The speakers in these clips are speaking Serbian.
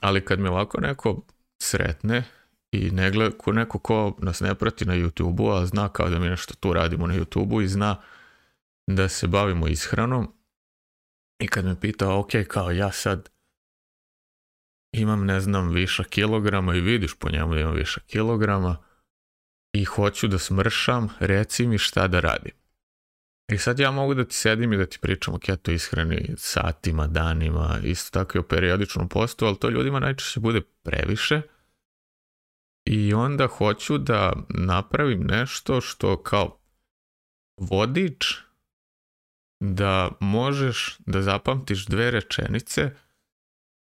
Ali kad me ovako neko sretne i ne gleda, ko neko ko nas ne prati na YouTube-u, a zna kao da mi nešto tu radimo na YouTube-u i zna da se bavimo ishranom i kad me pita, ok, kao ja sad imam, ne znam, viša kilograma i vidiš po njemu da imam viša kilograma i hoću da smršam, reci mi šta da radim. I sad ja mogu da ti sedim i da ti pričam o keto ishrani satima, danima, isto tako i o periodičnom postu, ali to ljudima najčešće bude previše. I onda hoću da napravim nešto što kao vodič da možeš da zapamtiš dve rečenice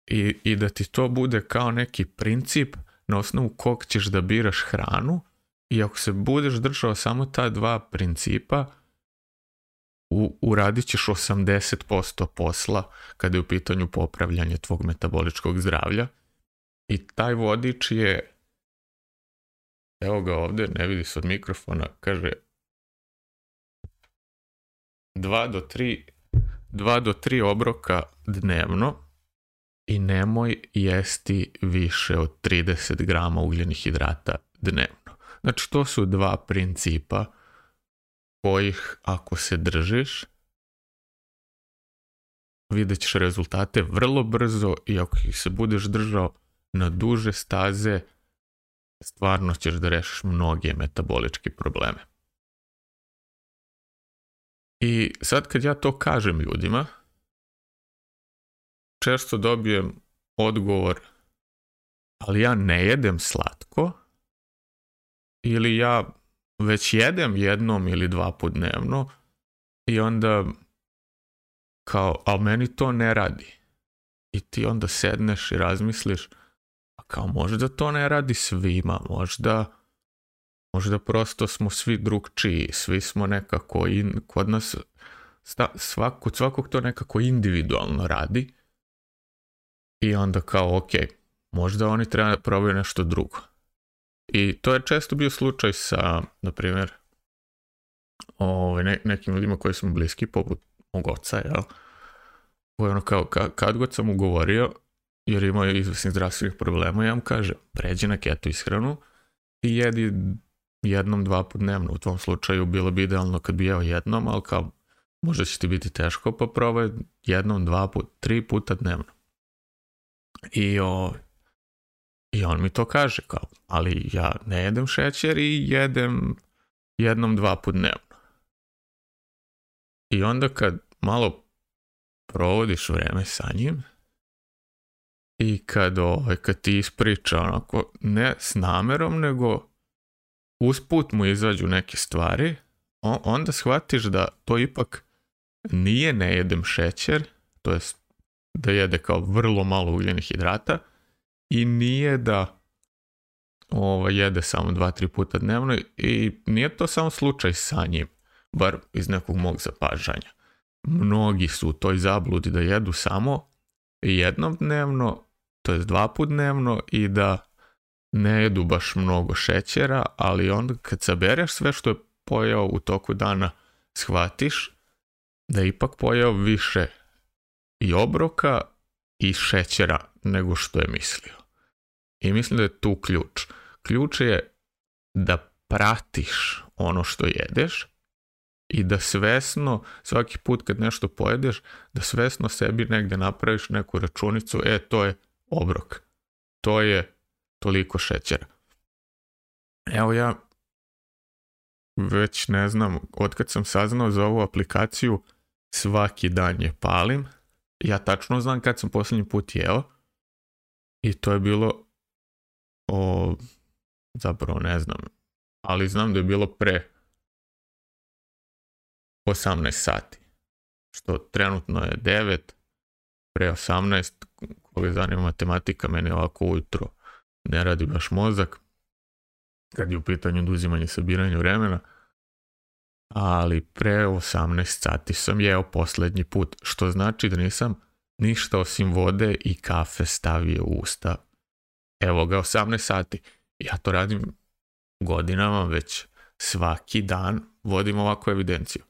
i, i da ti to bude kao neki princip na osnovu kog ćeš da biraš hranu i ako se budeš držao samo ta dva principa, u, uradit ćeš 80% posla kada je u pitanju popravljanje tvog metaboličkog zdravlja i taj vodič je evo ga ovdje, ne vidi se od mikrofona, kaže 2 do 3 2 do 3 obroka dnevno i nemoj jesti više od 30 grama ugljenih hidrata dnevno. Znači, to su dva principa kojih ako se držiš, vidjet ćeš rezultate vrlo brzo i ako ih se budeš držao na duže staze, stvarno ćeš da rešiš mnoge metaboličke probleme. I sad kad ja to kažem ljudima, često dobijem odgovor, ali ja ne jedem slatko, ili ja već jedem jednom ili dva put dnevno i onda kao, a meni to ne radi. I ti onda sedneš i razmisliš, a kao možda to ne radi svima, možda, možda prosto smo svi drugčiji, svi smo nekako, in, kod nas kod svakog to nekako individualno radi i onda kao, ok, možda oni trebaju da probaju nešto drugo. I to je često bio slučaj sa, na primjer, ovaj, nekim ljudima koji su mi bliski, poput mog oca, jel? ono kao, ka, kad god sam ugovorio, jer imao je izvesnih zdravstvenih problema, ja vam kaže pređi na keto ishranu i jedi jednom, dva put dnevno. U tvom slučaju bilo bi idealno kad bi jeo jednom, ali kao možda će ti biti teško, pa probaj jednom, dva put, tri puta dnevno. I ovaj, i on mi to kaže kao, ali ja ne jedem šećer i jedem jednom, dva put dnevno. I onda kad malo provodiš vrijeme sa njim i kad, ovaj, kad ti ispriča onako, ne s namerom, nego usput mu izađu neke stvari, onda shvatiš da to ipak nije ne jedem šećer, to jest da jede kao vrlo malo ugljenih hidrata, i nije da ovo, ovaj, jede samo dva, tri puta dnevno i nije to samo slučaj sa njim, bar iz nekog mog zapažanja. Mnogi su u toj zabludi da jedu samo jednom dnevno, to je dva put dnevno i da ne jedu baš mnogo šećera, ali onda kad sabereš sve što je pojeo u toku dana, shvatiš da je ipak pojeo više i obroka i šećera nego što je mislio. I mislim da je tu ključ. Ključ je da pratiš ono što jedeš i da svesno, svaki put kad nešto pojedeš, da svesno sebi negde napraviš neku računicu, e, to je obrok. To je toliko šećera. Evo ja već ne znam, otkad sam saznao za ovu aplikaciju, svaki dan je palim ja tačno znam kad sam posljednji put jeo i to je bilo o, zapravo ne znam, ali znam da je bilo pre 18 sati, što trenutno je 9, pre 18, koga zanima matematika, meni ovako ujutro ne radi baš mozak, kad je u pitanju oduzimanje sabiranja vremena, ali pre 18 sati sam jeo posljednji put, što znači da nisam ništa osim vode i kafe stavio u usta. Evo ga, 18 sati. Ja to radim godinama već svaki dan vodim ovakvu evidenciju.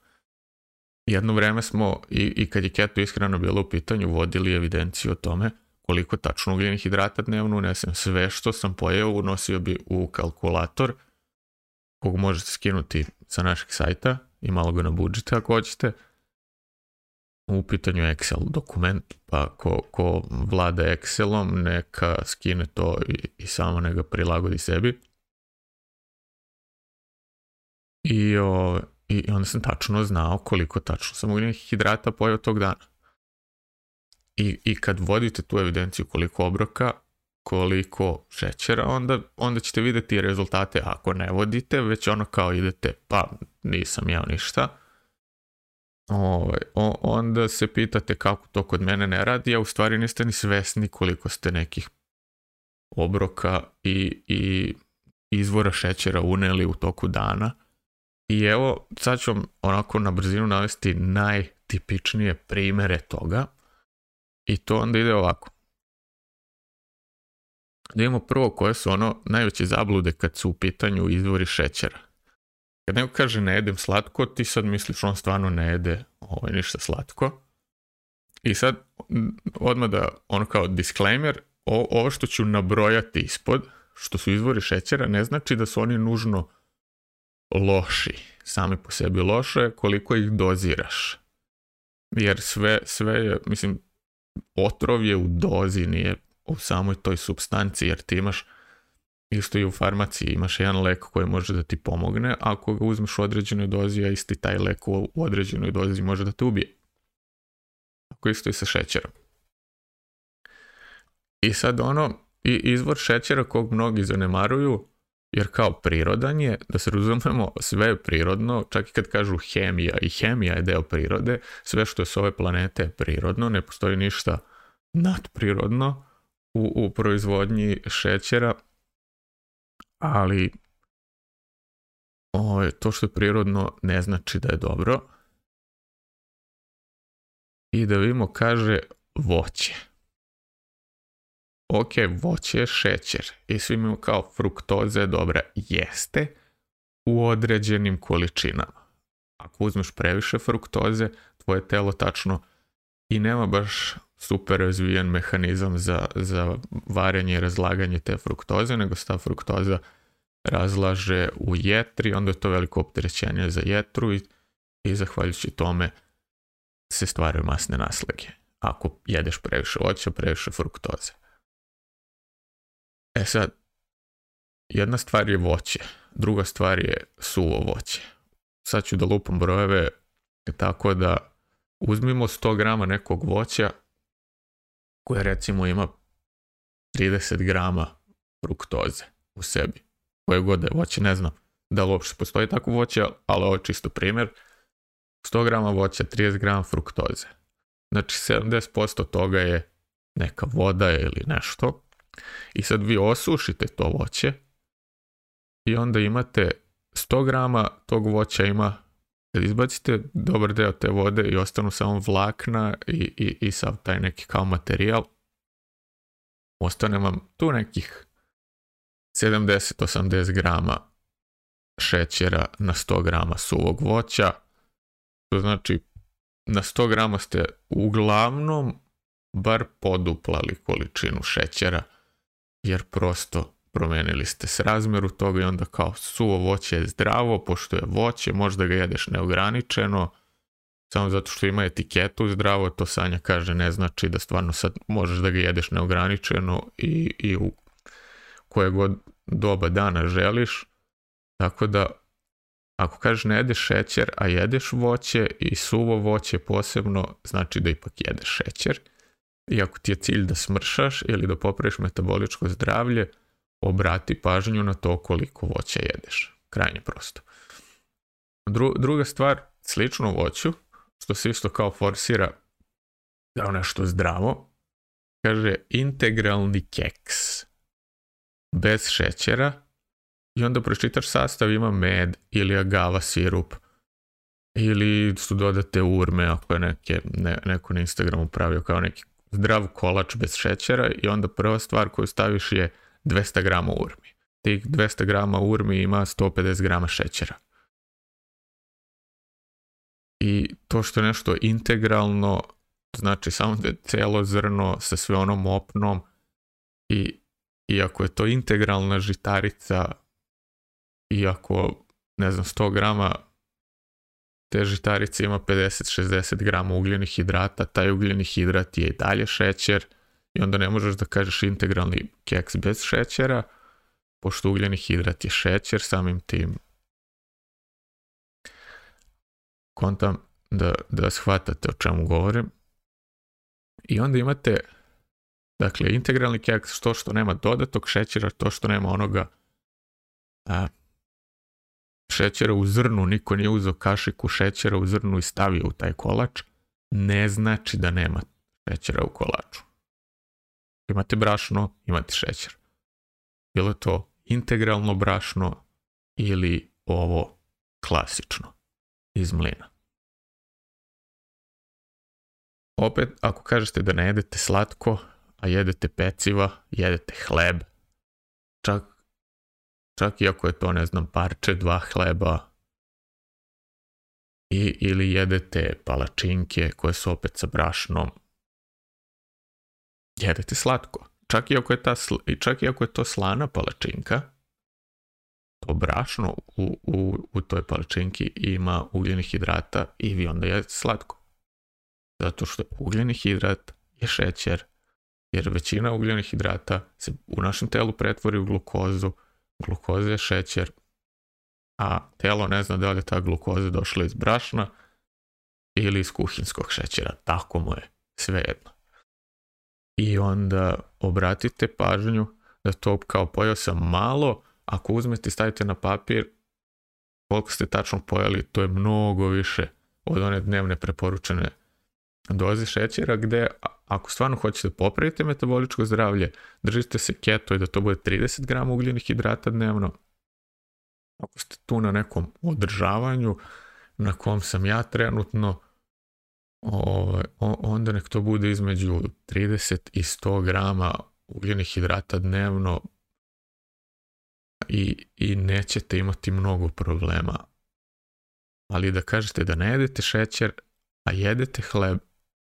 Jedno vreme smo, i, i kad je keto iskreno bilo u pitanju, vodili evidenciju o tome koliko tačno ugljenih hidrata dnevno unesem. Sve što sam pojeo unosio bi u kalkulator kog možete skinuti sa našeg sajta i malo ga nabuđite ako hoćete. U pitanju Excel dokument, pa ko, ko vlada Excelom neka skine to i, i samo neka prilagodi sebi. I, I onda sam tačno znao koliko tačno sam ugljenih hidrata pojao tog dana. I, I kad vodite tu evidenciju koliko obroka, koliko šećera, onda, onda ćete vidjeti rezultate ako ne vodite, već ono kao idete, pa nisam ja ništa. Ovaj, onda se pitate kako to kod mene ne radi, a u stvari niste ni svesni koliko ste nekih obroka i, i izvora šećera uneli u toku dana. I evo, sad ću vam onako na brzinu navesti najtipičnije primere toga. I to onda ide ovako da imamo prvo koje su ono najveće zablude kad su u pitanju izvori šećera. Kad neko kaže ne jedem slatko, ti sad misliš on stvarno ne jede ovaj, ništa slatko. I sad odmah da ono kao disclaimer, o, ovo što ću nabrojati ispod, što su izvori šećera, ne znači da su oni nužno loši, sami po sebi loše, koliko ih doziraš. Jer sve, sve je, mislim, otrov je u dozi, nije u samoj toj substanci, jer ti imaš isto i u farmaciji imaš jedan lek koji može da ti pomogne, ako ga uzmeš u određenoj dozi, a isti taj lek u određenoj dozi može da te ubije. ako isto i sa šećerom. I sad ono, i izvor šećera kog mnogi zanemaruju, jer kao prirodan je, da se razumemo, sve je prirodno, čak i kad kažu hemija, i hemija je deo prirode, sve što je s ove planete je prirodno, ne postoji ništa nadprirodno, u, u proizvodnji šećera, ali to što je prirodno ne znači da je dobro. I da vidimo, kaže voće. Ok, voće je šećer. I svi imamo kao fruktoza je dobra. Jeste u određenim količinama. Ako uzmeš previše fruktoze, tvoje telo tačno i nema baš super razvijen mehanizam za, za varenje i razlaganje te fruktoze, nego se ta fruktoza razlaže u jetri, onda je to veliko opterećenje za jetru i, i zahvaljujući tome se stvaraju masne naslage. Ako jedeš previše voća, previše fruktoze. E sad, jedna stvar je voće, druga stvar je suvo voće. Sad ću da lupam brojeve tako da uzmimo 100 grama nekog voća, koja recimo ima 30 grama fruktoze u sebi, koje god je voće, ne znam da li uopće postoji tako voće, ali ovo je čisto primjer, 100 grama voća, 30 grama fruktoze. Znači 70% toga je neka voda ili nešto. I sad vi osušite to voće i onda imate 100 grama tog voća ima kad izbacite dobar deo te vode i ostanu samo vlakna i, i, i sav taj neki kao materijal, ostane vam tu nekih 70-80 grama šećera na 100 grama suvog voća. To znači, na 100 grama ste uglavnom bar poduplali količinu šećera, jer prosto promijenili ste s razmjeru toga i onda kao suvo voće je zdravo, pošto je voće, možda ga jedeš neograničeno, samo zato što ima etiketu zdravo, to Sanja kaže ne znači da stvarno sad možeš da ga jedeš neograničeno i, i u koje god doba dana želiš. Tako da, ako kažeš ne jedeš šećer, a jedeš voće i suvo voće posebno, znači da ipak jedeš šećer. I ako ti je cilj da smršaš ili da popraviš metaboličko zdravlje, obrati pažnju na to koliko voća jedeš. Krajnje prosto. druga stvar, slično voću, što se isto kao forsira kao nešto zdravo, kaže integralni keks bez šećera i onda pročitaš sastav ima med ili agava sirup ili su dodate urme ako je neke, neko na Instagramu pravio kao neki zdrav kolač bez šećera i onda prva stvar koju staviš je 200 grama urmi. Tih 200 grama urmi ima 150 grama šećera. I to što je nešto integralno, znači samo da je cijelo zrno sa sve onom opnom i iako je to integralna žitarica, iako, ne znam, 100 grama te žitarice ima 50-60 grama ugljenih hidrata, taj ugljeni hidrat je i dalje šećer, i onda ne možeš da kažeš integralni keks bez šećera, pošto ugljeni hidrat je šećer, samim tim kontam da, da shvatate o čemu govorim. I onda imate, dakle, integralni keks, to što nema dodatog šećera, to što nema onoga a, šećera u zrnu, niko nije uzeo kašiku šećera u zrnu i stavio u taj kolač, ne znači da nema šećera u kolaču imate brašno, imate šećer. Bilo je to integralno brašno ili ovo klasično iz mlina. Opet, ako kažete da ne jedete slatko, a jedete peciva, jedete hleb, čak, čak i ako je to, ne znam, parče, dva hleba, i, ili jedete palačinke koje su opet sa brašnom, jedete slatko. Čak i ako je, ta, čak i ako je to slana palačinka, to brašno u, u, u toj palačinki ima ugljenih hidrata i vi onda jedete slatko. Zato što ugljeni hidrat je šećer, jer većina ugljenih hidrata se u našem telu pretvori u glukozu, glukoza je šećer, a telo ne zna da li je ta glukoza došla iz brašna ili iz kuhinskog šećera, tako mu je jedno i onda obratite pažnju da to kao pojeo sam malo, ako uzmete i stavite na papir koliko ste tačno pojeli, to je mnogo više od one dnevne preporučene doze šećera, gdje ako stvarno hoćete popraviti metaboličko zdravlje, držite se keto i da to bude 30 grama ugljenih hidrata dnevno. Ako ste tu na nekom održavanju, na kom sam ja trenutno, Ovaj, onda nek to bude između 30 i 100 grama ugljenih hidrata dnevno i, i nećete imati mnogo problema. Ali da kažete da ne jedete šećer, a jedete hleb,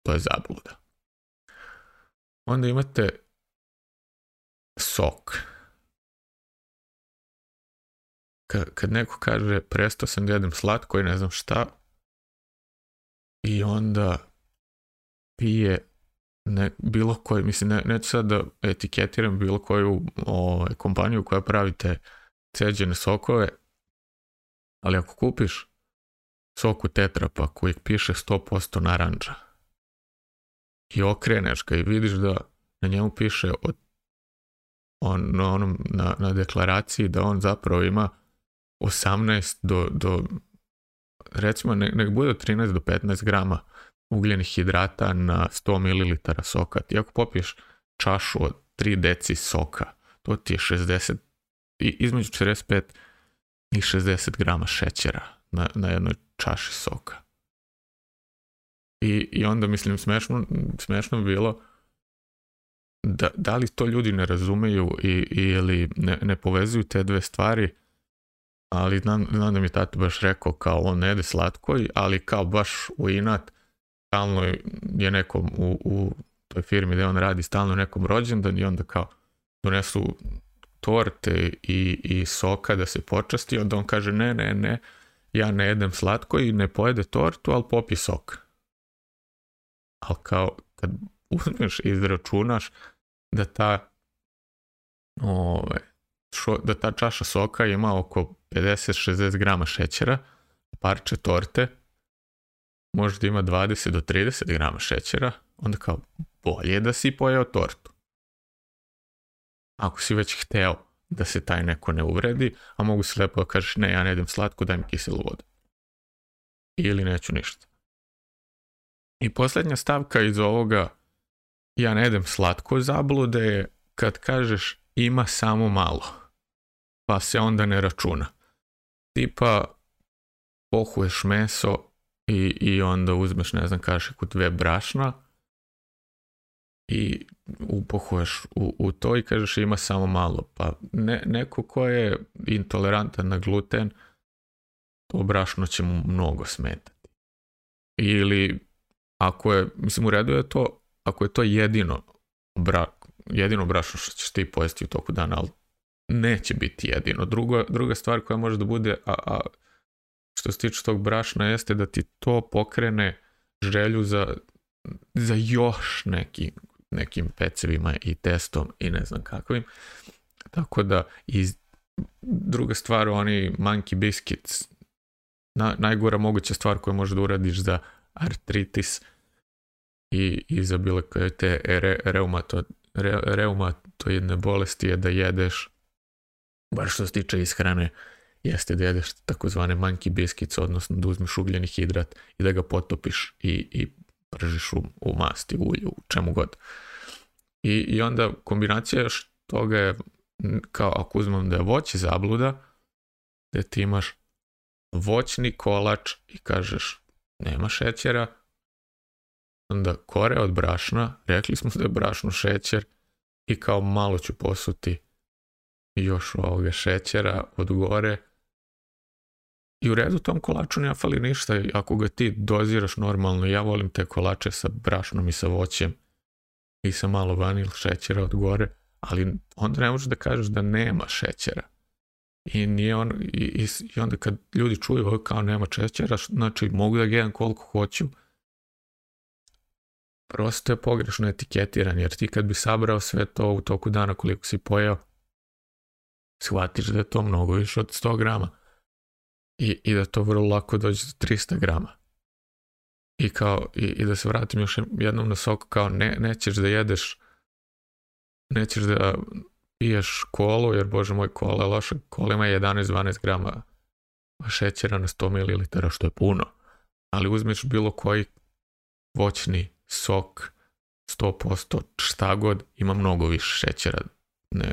to je zabluda. Onda imate sok. Kad neko kaže prestao sam da jedem slatko i ne znam šta, i onda pije ne, bilo koje, mislim, ne, neću sad da etiketiram bilo koju o, ovaj, kompaniju koja pravi te ceđene sokove, ali ako kupiš soku tetrapa koji piše 100% naranđa i okreneš ga i vidiš da na njemu piše od, on, na, na, na deklaraciji da on zapravo ima 18 do, do recimo nek bude od 13 do 15 grama ugljenih hidrata na 100 ml soka. Ti ako popiješ čašu od 3 deci soka, to ti je 60, između 45 i 60 grama šećera na, na jednoj čaši soka. I, i onda mislim smešno, smešno bi bilo da, da li to ljudi ne razumeju i, ili ne, ne povezuju te dve stvari ali znam, da mi je baš rekao kao on ne jede slatko, ali kao baš u inat, stalno je nekom u, u toj firmi gdje on radi stalno nekom rođendan i onda kao donesu torte i, i soka da se počasti, onda on kaže ne, ne, ne, ja ne jedem slatko i ne pojede tortu, ali popi sok. Ali kao kad uzmeš i izračunaš da ta ove, ovaj, šo, da ta čaša soka ima oko 50-60 grama šećera, parče torte možda ima 20 do 30 grama šećera, onda kao bolje da si pojeo tortu. Ako si već hteo da se taj neko ne uvredi, a mogu se lepo da kažeš ne, ja ne jedem slatko, daj mi kiselu vodu. Ili neću ništa. I posljednja stavka iz ovoga ja ne jedem slatko zablude je kad kažeš ima samo malo pa se onda ne računa. Tipa, pohuješ meso i, i onda uzmeš, ne znam, kašiku dve brašna i upohuješ u, u to i kažeš ima samo malo. Pa ne, neko ko je intolerantan na gluten, to brašno će mu mnogo smetati. Ili ako je, mislim u redu je to, ako je to jedino, bra, jedino brašno što ćeš ti pojesti u toku dana, ali neće biti jedino. Drugo, druga stvar koja može da bude, a, a što se tiče tog brašna, jeste da ti to pokrene želju za, za još nekim pecevima i testom i ne znam kakvim. Tako da, i druga stvar, oni monkey biscuits, najgora moguća stvar koju možeš da uradiš za artritis i, i za bilo koje te re, reumato, reuma, jedne bolesti je da jedeš bar što se tiče ishrane, jeste da jedeš takozvane manki biskice, odnosno da uzmiš ugljeni hidrat i da ga potopiš i, i pržiš u, masti, u ulju, u čemu god. I, I onda kombinacija još toga je, kao ako uzmem da je voće zabluda, da ti imaš voćni kolač i kažeš nema šećera, onda kore od brašna, rekli smo da je brašno šećer i kao malo ću posuti još ovoga šećera od gore. I u redu tom kolaču ne fali ništa ako ga ti doziraš normalno. Ja volim te kolače sa brašnom i sa voćem i sa malo vanil šećera od gore, ali onda ne možeš da kažeš da nema šećera. I, nije on, i, onda kad ljudi čuju kao nema šećera, znači mogu da jedan koliko hoću, prosto je pogrešno etiketiran jer ti kad bi sabrao sve to u toku dana koliko si pojao shvatiš da je to mnogo više od 100 grama i, i da to vrlo lako dođe do 300 grama. I, kao, i, i da se vratim još jednom na sok, kao ne, nećeš da jedeš, nećeš da piješ kolu, jer bože moj kola je loša, kola ima 11-12 grama šećera na 100 ml, što je puno. Ali uzmeš bilo koji voćni sok, 100%, šta god, ima mnogo više šećera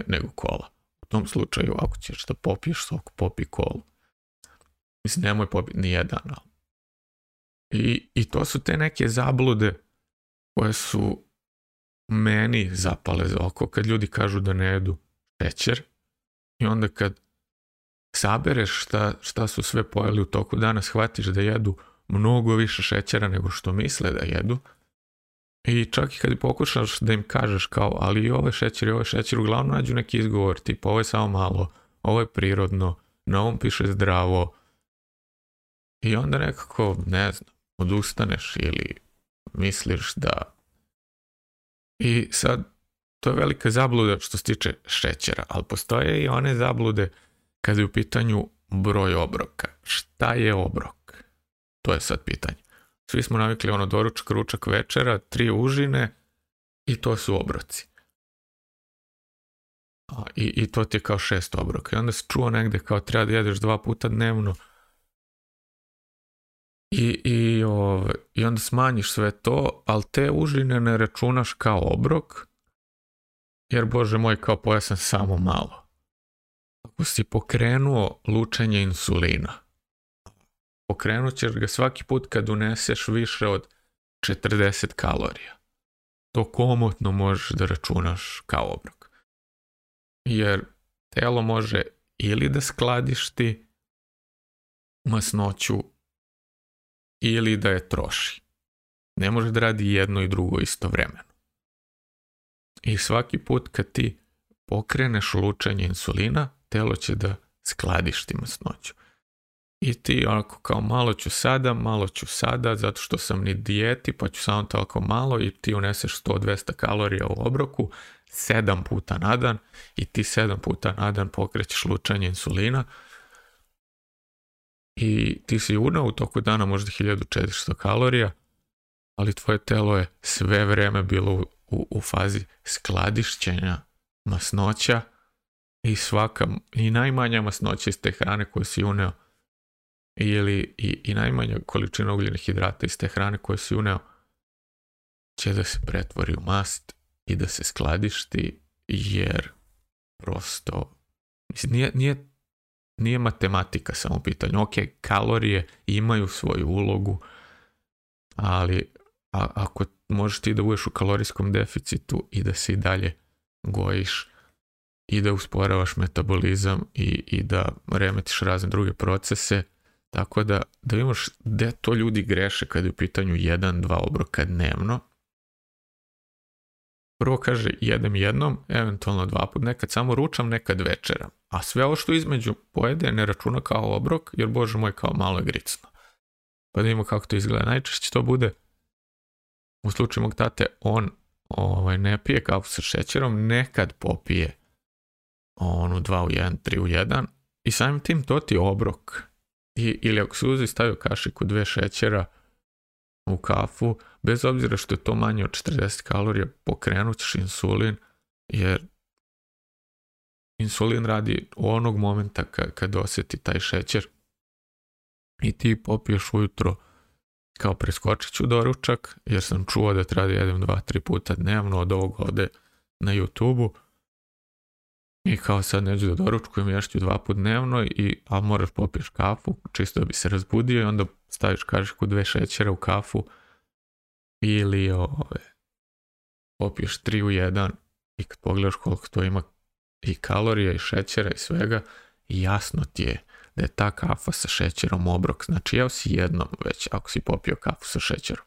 nego kola tom slučaju, ako ćeš da popiješ sok, popi kol, Mislim, nemoj popiti ni jedan, I, I to su te neke zablude koje su meni zapale za oko kad ljudi kažu da ne jedu šećer i onda kad sabereš šta, šta su sve pojeli u toku dana, shvatiš da jedu mnogo više šećera nego što misle da jedu, i čak i kad pokušaš da im kažeš kao, ali i ovo je šećer i ovo je šećer, uglavnom nađu neki izgovor, tipa ovo je samo malo, ovo je prirodno, na ovom piše zdravo. I onda nekako, ne znam, odustaneš ili misliš da... I sad, to je velika zabluda što se tiče šećera, ali postoje i one zablude kad je u pitanju broj obroka. Šta je obrok? To je sad pitanje. Svi smo navikli ono doručak, ručak, večera, tri užine i to su obroci. i, I to ti je kao šest obroka. I onda se čuo negdje kao treba da jedeš dva puta dnevno. I, i, I onda smanjiš sve to, ali te užine ne računaš kao obrok, jer bože moj kao pojasan samo malo. Ako si pokrenuo lučenje insulina, Okrenut ćeš ga svaki put kad uneseš više od 40 kalorija. To komotno možeš da računaš kao obrok. Jer telo može ili da skladišti masnoću ili da je troši. Ne može da radi jedno i drugo istovremeno. I svaki put kad ti pokreneš lučanje insulina, telo će da skladišti masnoću. I ti onako kao malo ću sada, malo ću sada, zato što sam ni dijeti, pa ću samo tako malo i ti uneseš 100-200 kalorija u obroku, sedam puta na dan i ti sedam puta na dan pokrećeš lučanje insulina i ti si unao u toku dana možda 1400 kalorija, ali tvoje telo je sve vrijeme bilo u, u, fazi skladišćenja masnoća i svaka i najmanja masnoća iz te hrane koju si uneo ili i, i najmanja količina ugljenih hidrata iz te hrane koje si uneo će da se pretvori u mast i da se skladišti jer prosto nije, nije, matematika samo pitanje. Ok, kalorije imaju svoju ulogu, ali a, ako možeš ti da uješ u kalorijskom deficitu i da se i dalje gojiš i da usporavaš metabolizam i, i da remetiš razne druge procese, tako da, da vidimo gdje to ljudi greše kad je u pitanju 1-2 obroka dnevno. Prvo kaže jedem jednom, eventualno dva put, nekad samo ručam, nekad večeram. A sve ovo što između pojede ne računa kao obrok, jer bože moj kao malo je gricno. Pa da vidimo kako to izgleda. Najčešće to bude u slučaju mog tate, on ovaj, ne pije kafu sa šećerom, nekad popije onu 2 u 1, 3 u 1 i samim tim to ti obrok ili ako suzi stavio kašiku dve šećera u kafu, bez obzira što je to manje od 40 kalorija, pokrenut ćeš insulin, jer insulin radi u onog momenta kad osjeti taj šećer i ti popiješ ujutro kao preskočit ću doručak, jer sam čuo da treba da jedem dva, tri puta dnevno od ovog ode na YouTube-u, i kao sad neću da doručkujem, ješ ću dva put dnevno, i, ali moraš popiješ kafu, čisto da bi se razbudio i onda staviš kašiku dve šećere u kafu ili ove, popiješ tri u jedan i kad pogledaš koliko to ima i kalorija i šećera i svega, jasno ti je da je ta kafa sa šećerom obrok. Znači jeo si jednom već ako si popio kafu sa šećerom.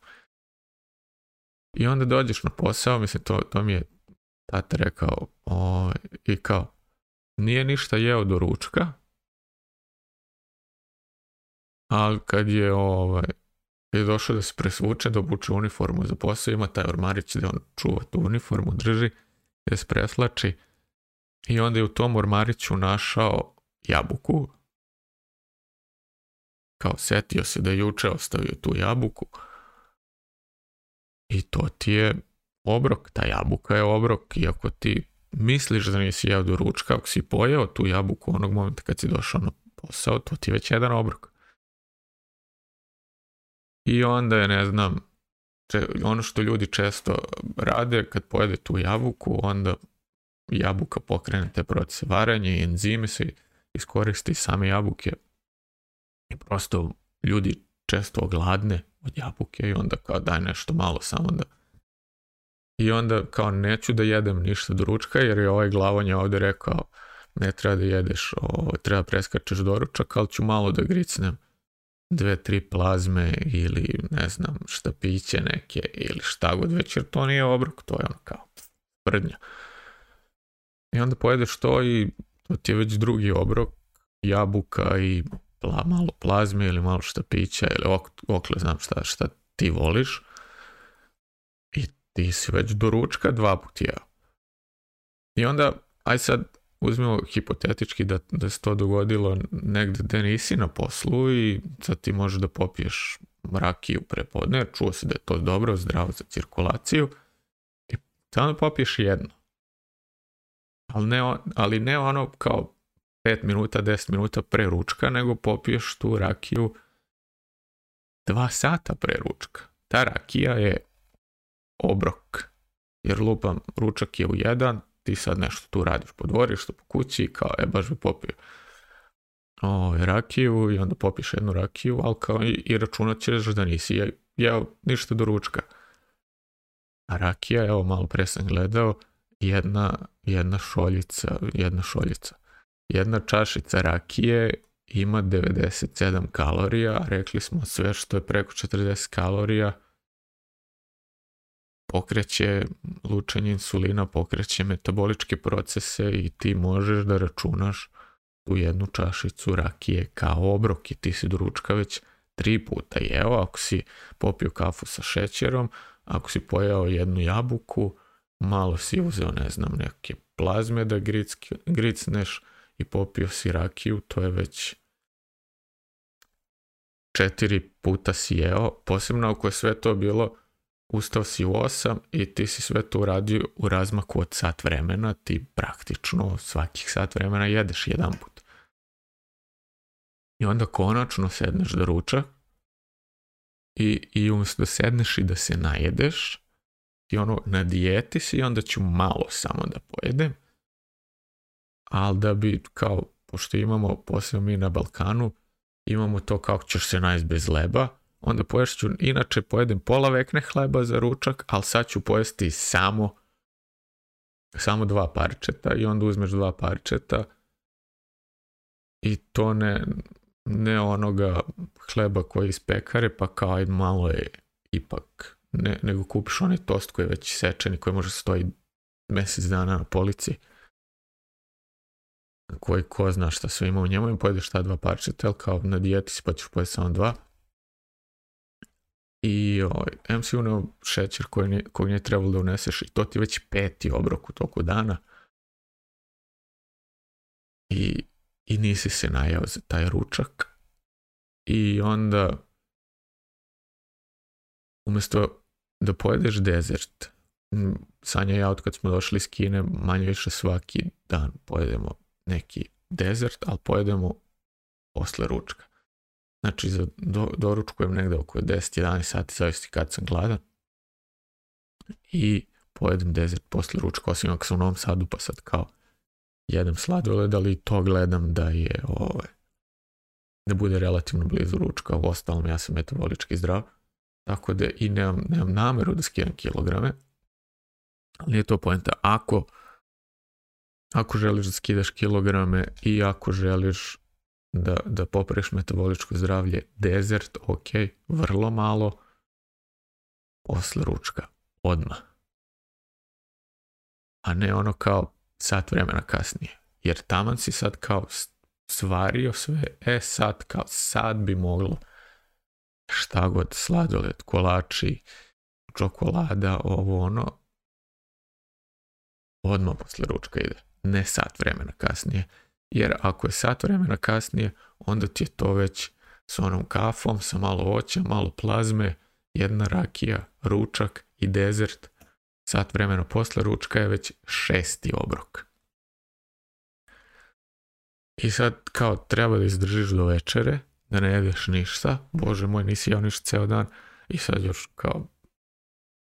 I onda dođeš na posao, mislim to, to mi je tata rekao, i kao, nije ništa jeo do ručka, ali kad je ovaj, je došao da se presvuče, da obuče uniformu za posao, ima taj ormarić da on čuva tu uniformu, drži, da se preslači. I onda je u tom ormariću našao jabuku. Kao setio se da je juče ostavio tu jabuku. I to ti je obrok, ta jabuka je obrok, iako ti misliš da nisi jeo do ručka, ako si pojeo tu jabuku onog momenta kad si došao na posao, to ti je već jedan obrok. I onda je, ne znam, ono što ljudi često rade, kad pojede tu jabuku, onda jabuka pokrene te procese varanja i enzimi se iskoristi same jabuke. I prosto ljudi često ogladne od jabuke i onda kao daj nešto malo samo da i onda kao neću da jedem ništa do ručka jer je ovaj glavonja ovdje rekao ne treba da jedeš, ovo, treba preskačeš doručak, ali ću malo da gricnem dve, tri plazme ili ne znam šta piće neke ili šta god već jer to nije obrok, to je ono kao prdnja. I onda pojedeš to i to ti je već drugi obrok, jabuka i malo plazme ili malo šta pića ili ok, okle znam šta, šta ti voliš ti si već do ručka dva putija. I onda, aj sad uzmimo hipotetički da, da se to dogodilo negdje gdje nisi na poslu i sad ti možeš da popiješ rakiju prepodne, jer čuo se da je to dobro, zdravo za cirkulaciju, i samo popiješ jedno. Ali ne, ali ne ono kao 5 minuta, 10 minuta pre ručka, nego popiješ tu rakiju 2 sata pre ručka. Ta rakija je obrok. Jer lupam, ručak je u jedan, ti sad nešto tu radiš po dvorištu, po kući, kao, e, baš bi popio o, ovaj, rakiju i onda popiš jednu rakiju, ali kao i, i računat ćeš da nisi jeo ništa do ručka. A rakija, evo, malo pre sam gledao, jedna, jedna šoljica, jedna šoljica, jedna čašica rakije ima 97 kalorija, rekli smo sve što je preko 40 kalorija, pokreće lučenje insulina, pokreće metaboličke procese i ti možeš da računaš tu jednu čašicu rakije kao obrok i ti si dručka već tri puta jeo, ako si popio kafu sa šećerom, ako si pojao jednu jabuku, malo si uzeo, ne znam, neke plazme da gric, gricneš i popio si rakiju, to je već četiri puta si jeo, posebno ako je sve to bilo ustao si u osam i ti si sve to uradio u razmaku od sat vremena, ti praktično svakih sat vremena jedeš jedan put. I onda konačno sedneš do ruča i, i umjesto da sedneš i da se najedeš, i ono na dijeti si i onda ću malo samo da pojedem, ali da bi kao, pošto imamo, posebno mi na Balkanu, imamo to kako ćeš se najest bez leba, onda poješću, inače pojedem pola vekne hleba za ručak, ali sad ću pojesti samo samo dva parčeta i onda uzmeš dva parčeta i to ne, ne onoga hleba koji iz pekare, pa kao i malo je ipak, ne, nego kupiš onaj tost koji je već sečen koji može stoji mjesec dana na polici koji ko zna šta sve ima u njemu i pojedeš ta dva parčeta, ali kao na dijeti si pa ćeš pojesti samo dva ovaj, M si šećer koji nije, kojeg nije trebalo da uneseš i to ti već peti obrok u toku dana. I, I nisi se najao za taj ručak. I onda umjesto da pojedeš dezert, Sanja i ja od kad smo došli iz Kine manje više svaki dan pojedemo neki dezert, ali pojedemo posle ručka. Znači, za, do, doručkujem negdje oko 10-11 sati, zavisno kad sam gladan. I pojedem dezert posle ručka, osim ako sam u Novom Sadu, pa sad kao jedem sladoled, ali to gledam da je ovaj, da bude relativno blizu ručka, u ostalom ja sam metabolički zdrav, tako da i nemam, nemam nameru da skidam kilograme, ali je to poenta, ako, ako želiš da skidaš kilograme i ako želiš da, da popreš metaboličko zdravlje, dezert, ok, vrlo malo, posle ručka, odmah. A ne ono kao sat vremena kasnije. Jer taman si sad kao svario sve, e sad kao sad bi moglo šta god, sladoled, kolači, čokolada, ovo ono, odmah posle ručka ide, ne sat vremena kasnije jer ako je sat vremena kasnije, onda ti je to već s onom kafom, sa malo voća, malo plazme, jedna rakija, ručak i dezert. Sat vremena posle ručka je već šesti obrok. I sad kao treba da izdržiš do večere, da ne jedeš ništa, bože moj nisi jao ništa ceo dan i sad još kao,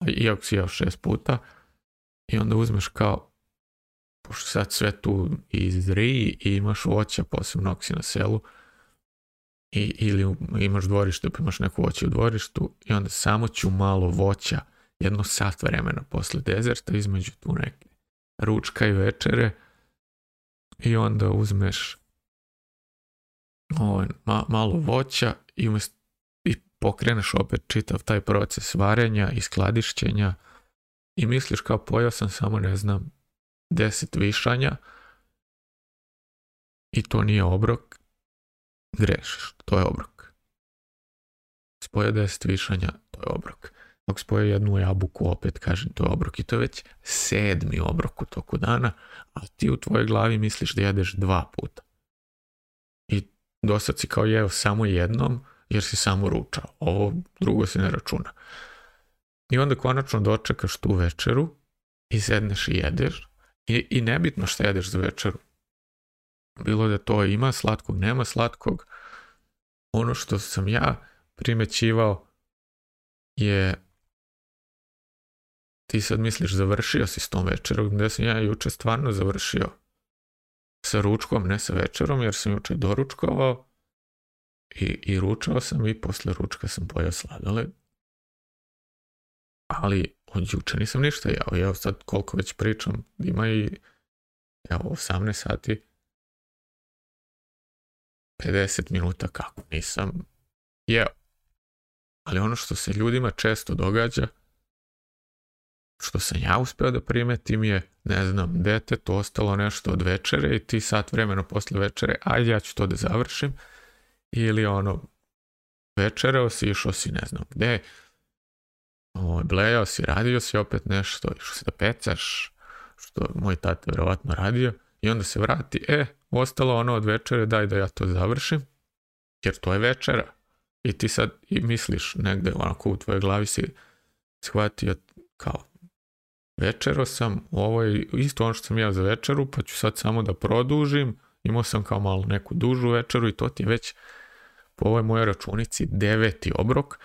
iako si jao šest puta i onda uzmeš kao sad sve tu izri i imaš voća, posebno ako si na selu, i, ili imaš dvorište pa imaš neku voću u dvorištu i onda samo ću malo voća jedno sat vremena posle dezerta između tu neke ručka i večere i onda uzmeš ovaj, malo voća i, i pokreneš opet čitav taj proces varenja i skladišćenja i misliš kao pojao sam samo ne znam Deset višanja i to nije obrok, grešiš, to je obrok. Spoje deset višanja, to je obrok. Ako spoje jednu jabuku, opet kažem, to je obrok. I to je već sedmi obrok u toku dana, a ti u tvojoj glavi misliš da jedeš dva puta. I dosad si kao jeo samo jednom, jer si samo ručao. Ovo drugo se ne računa. I onda konačno dočekaš tu večeru i sedneš i jedeš i, nebitno šta jedeš za večeru. Bilo da to ima slatkog, nema slatkog. Ono što sam ja primećivao je ti sad misliš završio si s tom večerom, da sam ja juče stvarno završio sa ručkom, ne sa večerom, jer sam juče doručkovao i, i ručao sam i posle ručka sam pojao sladoled ali od juče nisam ništa jao. Ja sad koliko već pričam, ima i evo 18 sati 50 minuta kako nisam jeo. Ali ono što se ljudima često događa, što sam ja uspio da primetim je, ne znam, dete, to ostalo nešto od večere i ti sat vremeno posle večere, ajde ja ću to da završim. Ili ono, večerao si, išao si, ne znam, gde, Ovaj blejao si, radio si opet nešto, išao si da pecaš, što moj tata vjerovatno radio. I onda se vrati, e, ostalo ono od večere, daj da ja to završim, jer to je večera. I ti sad i misliš negde, onako u tvojoj glavi si shvatio kao, večero sam, ovo je isto ono što sam ja za večeru, pa ću sad samo da produžim, imao sam kao malo neku dužu večeru i to ti je već po ovoj mojoj računici deveti obrok.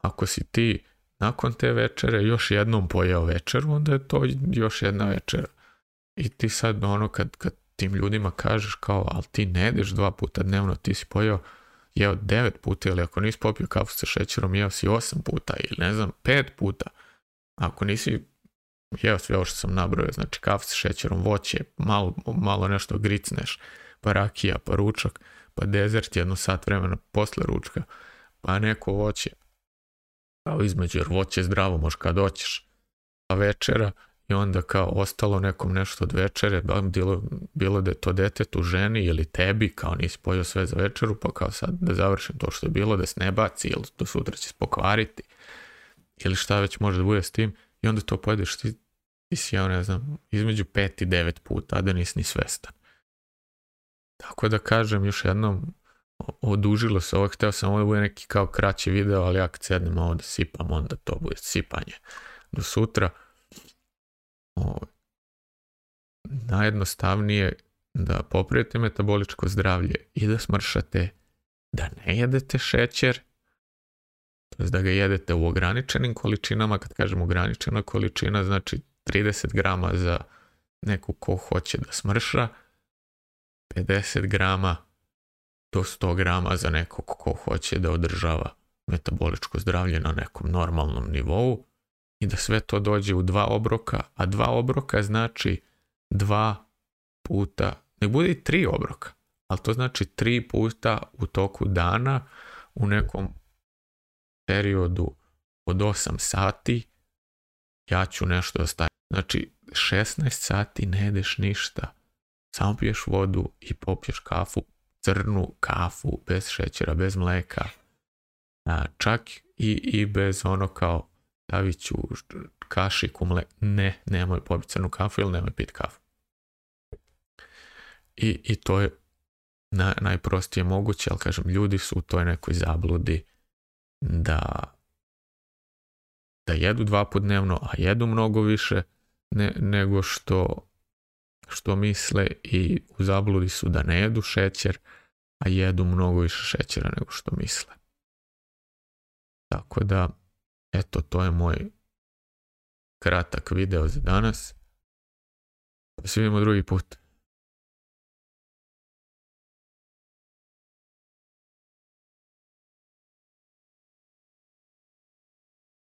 Ako si ti nakon te večere još jednom pojeo večeru, onda je to još jedna večera. I ti sad ono kad, kad tim ljudima kažeš kao, ali ti ne ideš dva puta dnevno, ti si pojeo jeo devet puta ili ako nisi popio kafu sa šećerom, jeo si osam puta ili ne znam, pet puta. Ako nisi jeo sve ovo što sam nabrojao, znači kafu sa šećerom, voće, malo, malo nešto gricneš, pa rakija, pa ručak, pa dezert jedno sat vremena posle ručka, pa neko voće, kao između, jer voće zdravo moš kad oćeš, A večera i onda kao ostalo nekom nešto od večere, bilo, bilo da je to detetu, ženi ili tebi, kao nisi pojio sve za večeru, pa kao sad da završim to što je bilo, da se ne baci ili do sutra će se pokvariti ili šta već može da bude s tim i onda to pojedeš ti, ti si, ja ne znam, između pet i devet puta, a da nisi ni svestan. Tako da kažem još jednom, odužilo se ovo, htio sam ovo bude neki kao kraći video, ali ja kad ovo da sipam, onda to bude sipanje do sutra. Ovo. Najjednostavnije da popravite metaboličko zdravlje i da smršate, da ne jedete šećer, to da ga jedete u ograničenim količinama, kad kažem ograničena količina, znači 30 grama za neku ko hoće da smrša, 50 grama do 100 grama za nekog ko hoće da održava metaboličko zdravlje na nekom normalnom nivou i da sve to dođe u dva obroka, a dva obroka znači dva puta, ne bude i tri obroka, ali to znači tri puta u toku dana u nekom periodu od 8 sati ja ću nešto da Znači 16 sati ne jedeš ništa, samo piješ vodu i popiješ kafu crnu kafu bez šećera, bez mleka, a, čak i, i bez ono kao stavit ću kašiku mleka, ne, nemoj pobiti crnu kafu ili nemoj piti kafu. I, I to je na, najprostije moguće, ali kažem, ljudi su u toj nekoj zabludi da, da jedu dva put dnevno, a jedu mnogo više ne, nego što što misle i u zabludi su da ne jedu šećer, a jedu mnogo više šećera nego što misle. Tako da, eto, to je moj kratak video za danas. svi se drugi put.